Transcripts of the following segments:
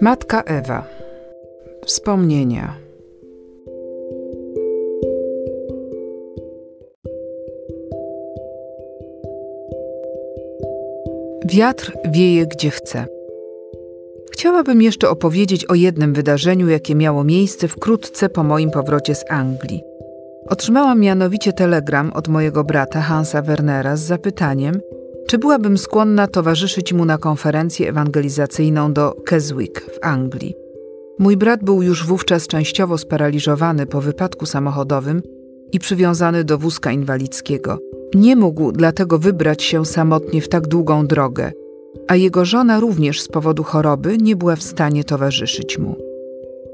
Matka Ewa. Wspomnienia. Wiatr wieje gdzie chce. Chciałabym jeszcze opowiedzieć o jednym wydarzeniu, jakie miało miejsce wkrótce po moim powrocie z Anglii. Otrzymałam mianowicie telegram od mojego brata Hansa Wernera z zapytaniem, czy byłabym skłonna towarzyszyć mu na konferencję ewangelizacyjną do Keswick w Anglii. Mój brat był już wówczas częściowo sparaliżowany po wypadku samochodowym i przywiązany do wózka inwalidzkiego. Nie mógł dlatego wybrać się samotnie w tak długą drogę, a jego żona również z powodu choroby nie była w stanie towarzyszyć mu.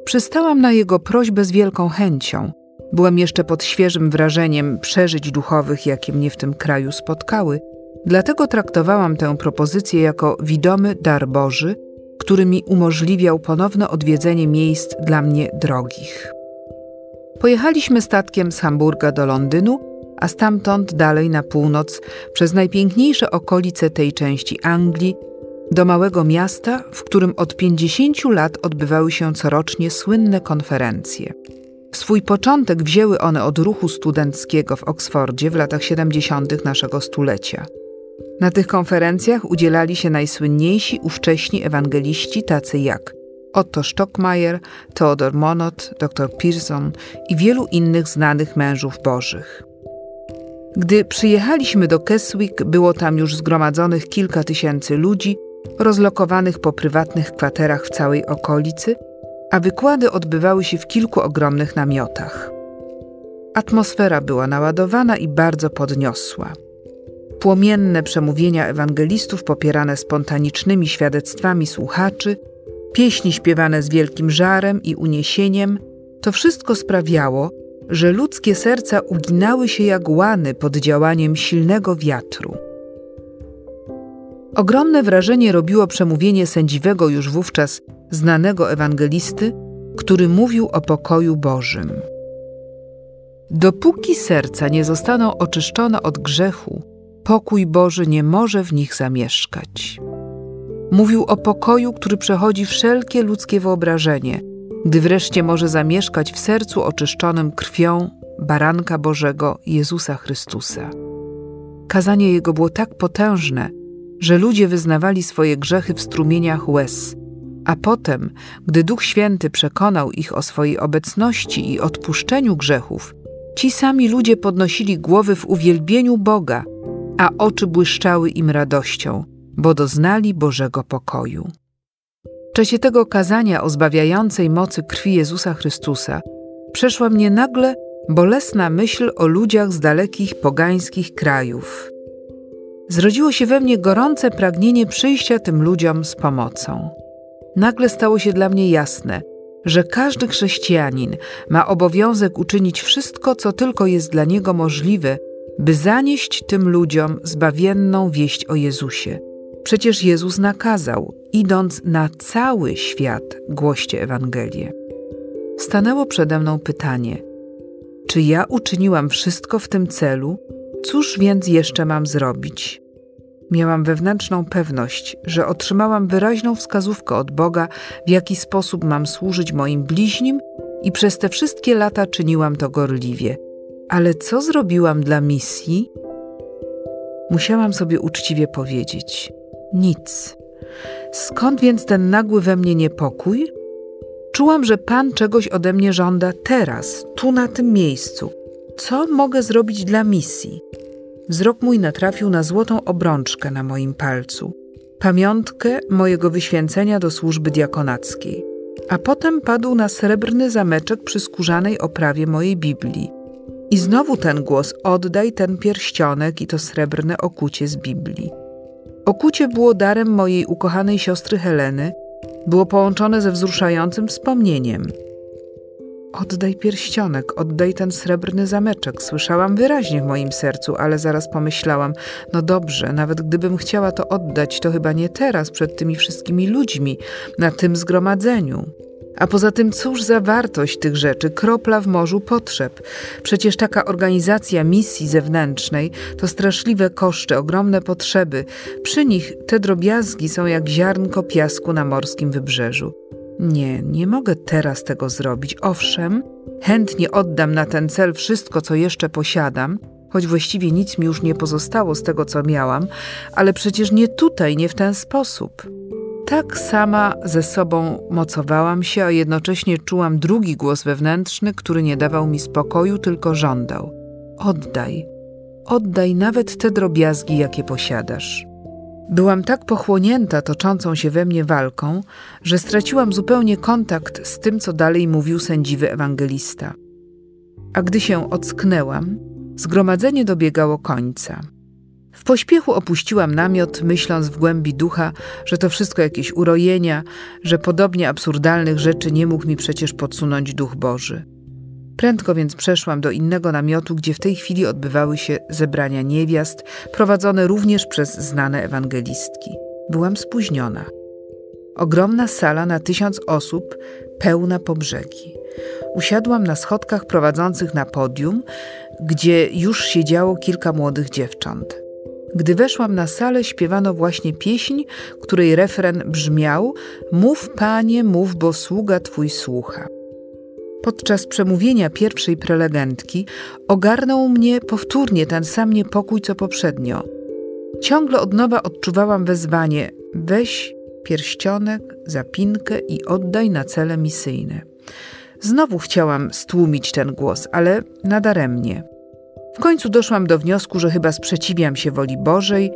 Przystałam na jego prośbę z wielką chęcią. Byłem jeszcze pod świeżym wrażeniem przeżyć duchowych, jakie mnie w tym kraju spotkały – Dlatego traktowałam tę propozycję jako widomy dar Boży, który mi umożliwiał ponowne odwiedzenie miejsc dla mnie drogich. Pojechaliśmy statkiem z Hamburga do Londynu, a stamtąd dalej na północ przez najpiękniejsze okolice tej części Anglii do małego miasta, w którym od 50 lat odbywały się corocznie słynne konferencje. Swój początek wzięły one od ruchu studenckiego w Oksfordzie w latach 70. naszego stulecia. Na tych konferencjach udzielali się najsłynniejsi ówcześni ewangeliści, tacy jak Otto Stockmayer, Theodor Monod, dr Pearson i wielu innych znanych mężów bożych. Gdy przyjechaliśmy do Keswick, było tam już zgromadzonych kilka tysięcy ludzi, rozlokowanych po prywatnych kwaterach w całej okolicy, a wykłady odbywały się w kilku ogromnych namiotach. Atmosfera była naładowana i bardzo podniosła. Płomienne przemówienia ewangelistów popierane spontanicznymi świadectwami słuchaczy, pieśni śpiewane z wielkim żarem i uniesieniem, to wszystko sprawiało, że ludzkie serca uginały się jak łany pod działaniem silnego wiatru. Ogromne wrażenie robiło przemówienie sędziwego już wówczas znanego ewangelisty, który mówił o pokoju Bożym. Dopóki serca nie zostaną oczyszczone od grzechu, pokój Boży nie może w nich zamieszkać. Mówił o pokoju, który przechodzi wszelkie ludzkie wyobrażenie, gdy wreszcie może zamieszkać w sercu oczyszczonym krwią Baranka Bożego Jezusa Chrystusa. Kazanie jego było tak potężne, że ludzie wyznawali swoje grzechy w strumieniach łez, a potem, gdy Duch Święty przekonał ich o swojej obecności i odpuszczeniu grzechów, ci sami ludzie podnosili głowy w uwielbieniu Boga a oczy błyszczały im radością, bo doznali Bożego pokoju. W czasie tego kazania o zbawiającej mocy krwi Jezusa Chrystusa przeszła mnie nagle bolesna myśl o ludziach z dalekich pogańskich krajów. Zrodziło się we mnie gorące pragnienie przyjścia tym ludziom z pomocą. Nagle stało się dla mnie jasne, że każdy chrześcijanin ma obowiązek uczynić wszystko, co tylko jest dla niego możliwe, by zanieść tym ludziom zbawienną wieść o Jezusie. Przecież Jezus nakazał, idąc na cały świat, głoście Ewangelię. Stanęło przede mną pytanie: czy ja uczyniłam wszystko w tym celu? Cóż więc jeszcze mam zrobić? Miałam wewnętrzną pewność, że otrzymałam wyraźną wskazówkę od Boga, w jaki sposób mam służyć moim bliźnim, i przez te wszystkie lata czyniłam to gorliwie. Ale co zrobiłam dla misji? Musiałam sobie uczciwie powiedzieć: nic. Skąd więc ten nagły we mnie niepokój? Czułam, że Pan czegoś ode mnie żąda teraz, tu na tym miejscu. Co mogę zrobić dla misji? Wzrok mój natrafił na złotą obrączkę na moim palcu, pamiątkę mojego wyświęcenia do służby diakonackiej, a potem padł na srebrny zameczek przy skórzanej oprawie mojej Biblii. I znowu ten głos: oddaj ten pierścionek i to srebrne okucie z Biblii. Okucie było darem mojej ukochanej siostry Heleny, było połączone ze wzruszającym wspomnieniem. Oddaj pierścionek, oddaj ten srebrny zameczek. Słyszałam wyraźnie w moim sercu, ale zaraz pomyślałam: no dobrze, nawet gdybym chciała to oddać, to chyba nie teraz, przed tymi wszystkimi ludźmi, na tym zgromadzeniu. A poza tym, cóż za wartość tych rzeczy, kropla w morzu potrzeb. Przecież taka organizacja misji zewnętrznej to straszliwe koszty, ogromne potrzeby. Przy nich te drobiazgi są jak ziarnko piasku na morskim wybrzeżu. Nie, nie mogę teraz tego zrobić. Owszem, chętnie oddam na ten cel wszystko, co jeszcze posiadam, choć właściwie nic mi już nie pozostało z tego, co miałam, ale przecież nie tutaj, nie w ten sposób. Tak sama ze sobą mocowałam się, a jednocześnie czułam drugi głos wewnętrzny, który nie dawał mi spokoju, tylko żądał: Oddaj, oddaj nawet te drobiazgi, jakie posiadasz. Byłam tak pochłonięta toczącą się we mnie walką, że straciłam zupełnie kontakt z tym, co dalej mówił sędziwy ewangelista. A gdy się ocknęłam, zgromadzenie dobiegało końca. Pośpiechu opuściłam namiot, myśląc w głębi ducha, że to wszystko jakieś urojenia, że podobnie absurdalnych rzeczy nie mógł mi przecież podsunąć duch Boży. Prędko więc przeszłam do innego namiotu, gdzie w tej chwili odbywały się zebrania niewiast, prowadzone również przez znane ewangelistki. Byłam spóźniona. Ogromna sala na tysiąc osób, pełna po brzegi. Usiadłam na schodkach prowadzących na podium, gdzie już siedziało kilka młodych dziewcząt. Gdy weszłam na salę, śpiewano właśnie pieśń, której refren brzmiał: Mów, panie, mów, bo sługa twój słucha. Podczas przemówienia pierwszej prelegentki ogarnął mnie powtórnie ten sam niepokój co poprzednio. Ciągle od nowa odczuwałam wezwanie: weź pierścionek, zapinkę i oddaj na cele misyjne. Znowu chciałam stłumić ten głos, ale nadaremnie. W końcu doszłam do wniosku, że chyba sprzeciwiam się woli Bożej,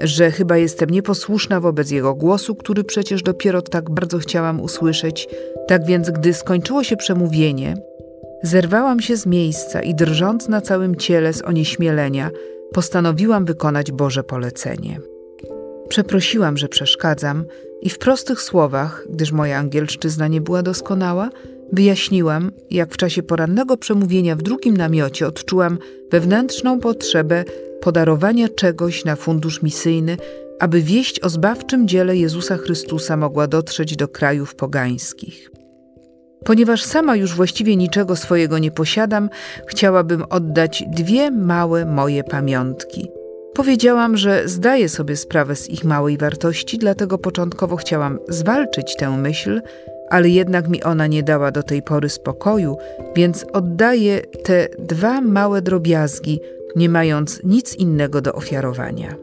że chyba jestem nieposłuszna wobec Jego głosu, który przecież dopiero tak bardzo chciałam usłyszeć. Tak więc, gdy skończyło się przemówienie, zerwałam się z miejsca i drżąc na całym ciele z onieśmielenia, postanowiłam wykonać Boże polecenie. Przeprosiłam, że przeszkadzam i w prostych słowach, gdyż moja angielszczyzna nie była doskonała, Wyjaśniłam, jak w czasie porannego przemówienia w drugim namiocie odczułam wewnętrzną potrzebę podarowania czegoś na fundusz misyjny, aby wieść o zbawczym dziele Jezusa Chrystusa mogła dotrzeć do krajów pogańskich. Ponieważ sama już właściwie niczego swojego nie posiadam, chciałabym oddać dwie małe moje pamiątki. Powiedziałam, że zdaję sobie sprawę z ich małej wartości, dlatego początkowo chciałam zwalczyć tę myśl, ale jednak mi ona nie dała do tej pory spokoju, więc oddaję te dwa małe drobiazgi, nie mając nic innego do ofiarowania.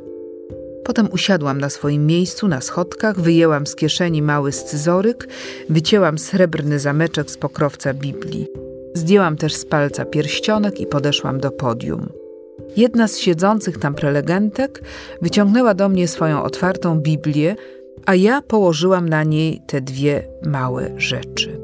Potem usiadłam na swoim miejscu na schodkach, wyjęłam z kieszeni mały scyzoryk, wycięłam srebrny zameczek z pokrowca Biblii. Zdjęłam też z palca pierścionek i podeszłam do podium. Jedna z siedzących tam prelegentek wyciągnęła do mnie swoją otwartą Biblię, a ja położyłam na niej te dwie małe rzeczy.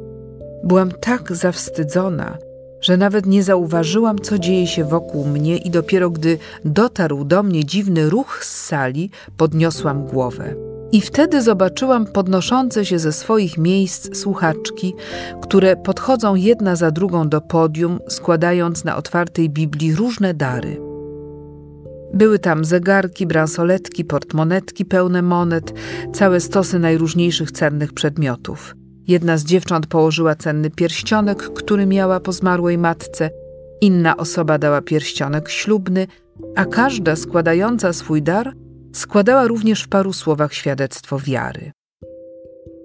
Byłam tak zawstydzona, że nawet nie zauważyłam, co dzieje się wokół mnie, i dopiero gdy dotarł do mnie dziwny ruch z sali, podniosłam głowę. I wtedy zobaczyłam podnoszące się ze swoich miejsc słuchaczki, które podchodzą jedna za drugą do podium, składając na otwartej Biblii różne dary. Były tam zegarki, bransoletki, portmonetki pełne monet, całe stosy najróżniejszych cennych przedmiotów. Jedna z dziewcząt położyła cenny pierścionek, który miała po zmarłej matce, inna osoba dała pierścionek ślubny, a każda składająca swój dar składała również w paru słowach świadectwo wiary.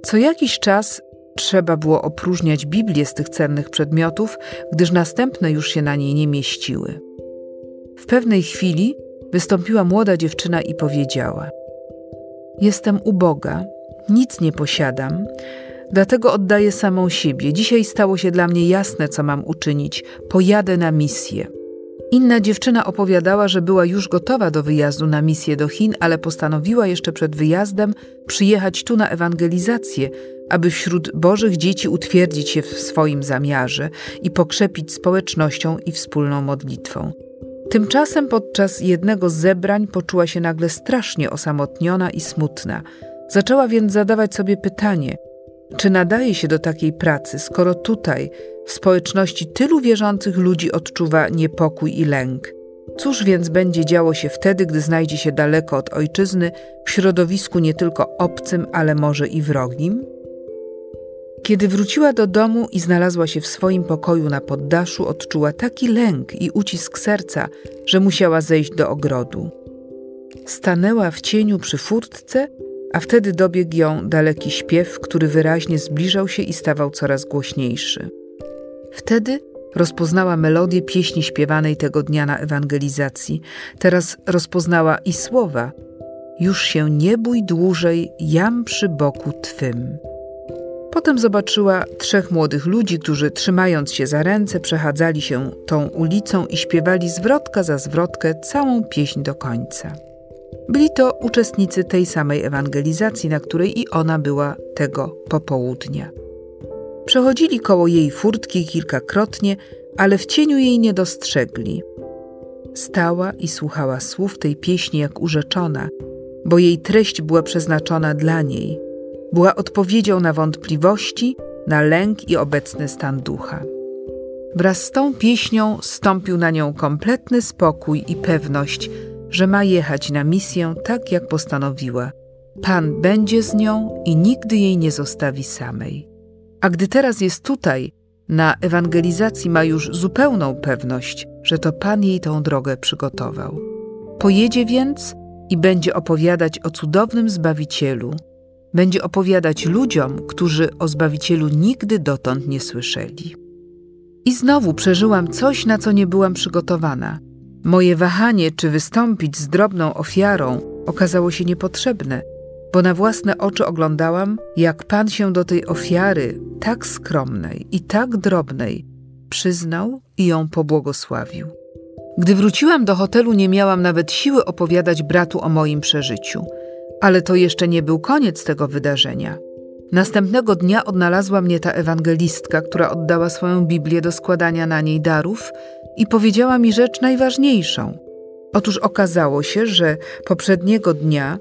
Co jakiś czas trzeba było opróżniać Biblię z tych cennych przedmiotów, gdyż następne już się na niej nie mieściły. W pewnej chwili wystąpiła młoda dziewczyna i powiedziała: Jestem uboga, nic nie posiadam, dlatego oddaję samą siebie. Dzisiaj stało się dla mnie jasne, co mam uczynić. Pojadę na misję. Inna dziewczyna opowiadała, że była już gotowa do wyjazdu na misję do Chin, ale postanowiła jeszcze przed wyjazdem przyjechać tu na ewangelizację, aby wśród Bożych dzieci utwierdzić się w swoim zamiarze i pokrzepić społecznością i wspólną modlitwą. Tymczasem podczas jednego z zebrań poczuła się nagle strasznie osamotniona i smutna. Zaczęła więc zadawać sobie pytanie, czy nadaje się do takiej pracy, skoro tutaj, w społeczności tylu wierzących ludzi odczuwa niepokój i lęk. Cóż więc będzie działo się wtedy, gdy znajdzie się daleko od ojczyzny, w środowisku nie tylko obcym, ale może i wrogim? Kiedy wróciła do domu i znalazła się w swoim pokoju na poddaszu, odczuła taki lęk i ucisk serca, że musiała zejść do ogrodu. Stanęła w cieniu przy furtce a wtedy dobiegł ją daleki śpiew, który wyraźnie zbliżał się i stawał coraz głośniejszy. Wtedy rozpoznała melodię pieśni śpiewanej tego dnia na ewangelizacji. Teraz rozpoznała i słowa: Już się nie bój dłużej, jam przy boku twym. Potem zobaczyła trzech młodych ludzi, którzy trzymając się za ręce przechadzali się tą ulicą i śpiewali zwrotka za zwrotkę całą pieśń do końca. Byli to uczestnicy tej samej ewangelizacji, na której i ona była tego popołudnia. Przechodzili koło jej furtki kilkakrotnie, ale w cieniu jej nie dostrzegli. Stała i słuchała słów tej pieśni jak urzeczona, bo jej treść była przeznaczona dla niej. Była odpowiedzią na wątpliwości, na lęk i obecny stan ducha. Wraz z tą pieśnią stąpił na nią kompletny spokój i pewność, że ma jechać na misję tak, jak postanowiła. Pan będzie z nią i nigdy jej nie zostawi samej. A gdy teraz jest tutaj, na ewangelizacji ma już zupełną pewność, że to Pan jej tą drogę przygotował. Pojedzie więc i będzie opowiadać o cudownym Zbawicielu. Będzie opowiadać ludziom, którzy o Zbawicielu nigdy dotąd nie słyszeli. I znowu przeżyłam coś, na co nie byłam przygotowana. Moje wahanie, czy wystąpić z drobną ofiarą, okazało się niepotrzebne, bo na własne oczy oglądałam, jak Pan się do tej ofiary, tak skromnej i tak drobnej, przyznał i ją pobłogosławił. Gdy wróciłam do hotelu, nie miałam nawet siły opowiadać bratu o moim przeżyciu, ale to jeszcze nie był koniec tego wydarzenia. Następnego dnia odnalazła mnie ta ewangelistka, która oddała swoją Biblię do składania na niej darów i powiedziała mi rzecz najważniejszą. Otóż okazało się, że poprzedniego dnia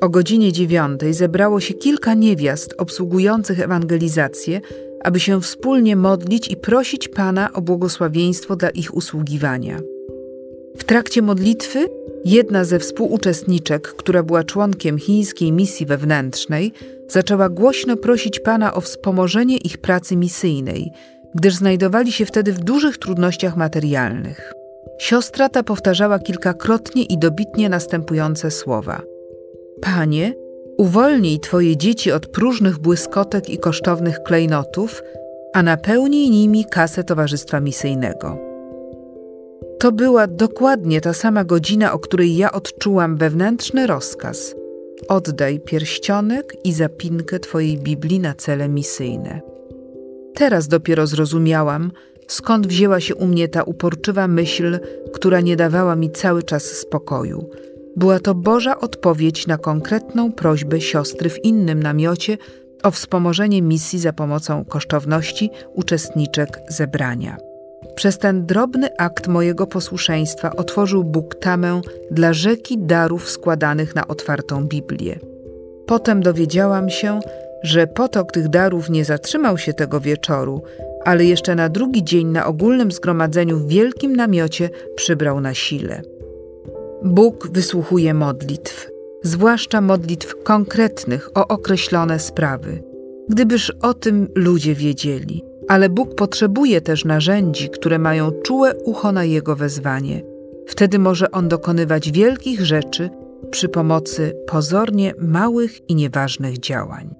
o godzinie dziewiątej zebrało się kilka niewiast obsługujących ewangelizację, aby się wspólnie modlić i prosić Pana o błogosławieństwo dla ich usługiwania. W trakcie modlitwy jedna ze współuczestniczek, która była członkiem chińskiej misji wewnętrznej, zaczęła głośno prosić Pana o wspomożenie ich pracy misyjnej, gdyż znajdowali się wtedy w dużych trudnościach materialnych. Siostra ta powtarzała kilkakrotnie i dobitnie następujące słowa: Panie, uwolnij Twoje dzieci od próżnych błyskotek i kosztownych klejnotów, a napełnij nimi kasę Towarzystwa Misyjnego. To była dokładnie ta sama godzina, o której ja odczułam wewnętrzny rozkaz. Oddaj pierścionek i zapinkę Twojej Biblii na cele misyjne. Teraz dopiero zrozumiałam, skąd wzięła się u mnie ta uporczywa myśl, która nie dawała mi cały czas spokoju. Była to Boża odpowiedź na konkretną prośbę siostry w innym namiocie o wspomożenie misji za pomocą kosztowności uczestniczek zebrania. Przez ten drobny akt mojego posłuszeństwa otworzył Bóg tamę dla rzeki darów składanych na otwartą Biblię. Potem dowiedziałam się, że potok tych darów nie zatrzymał się tego wieczoru, ale jeszcze na drugi dzień na ogólnym zgromadzeniu w wielkim namiocie przybrał na sile. Bóg wysłuchuje modlitw, zwłaszcza modlitw konkretnych o określone sprawy. Gdybyż o tym ludzie wiedzieli, ale Bóg potrzebuje też narzędzi, które mają czułe ucho na Jego wezwanie. Wtedy może On dokonywać wielkich rzeczy przy pomocy pozornie małych i nieważnych działań.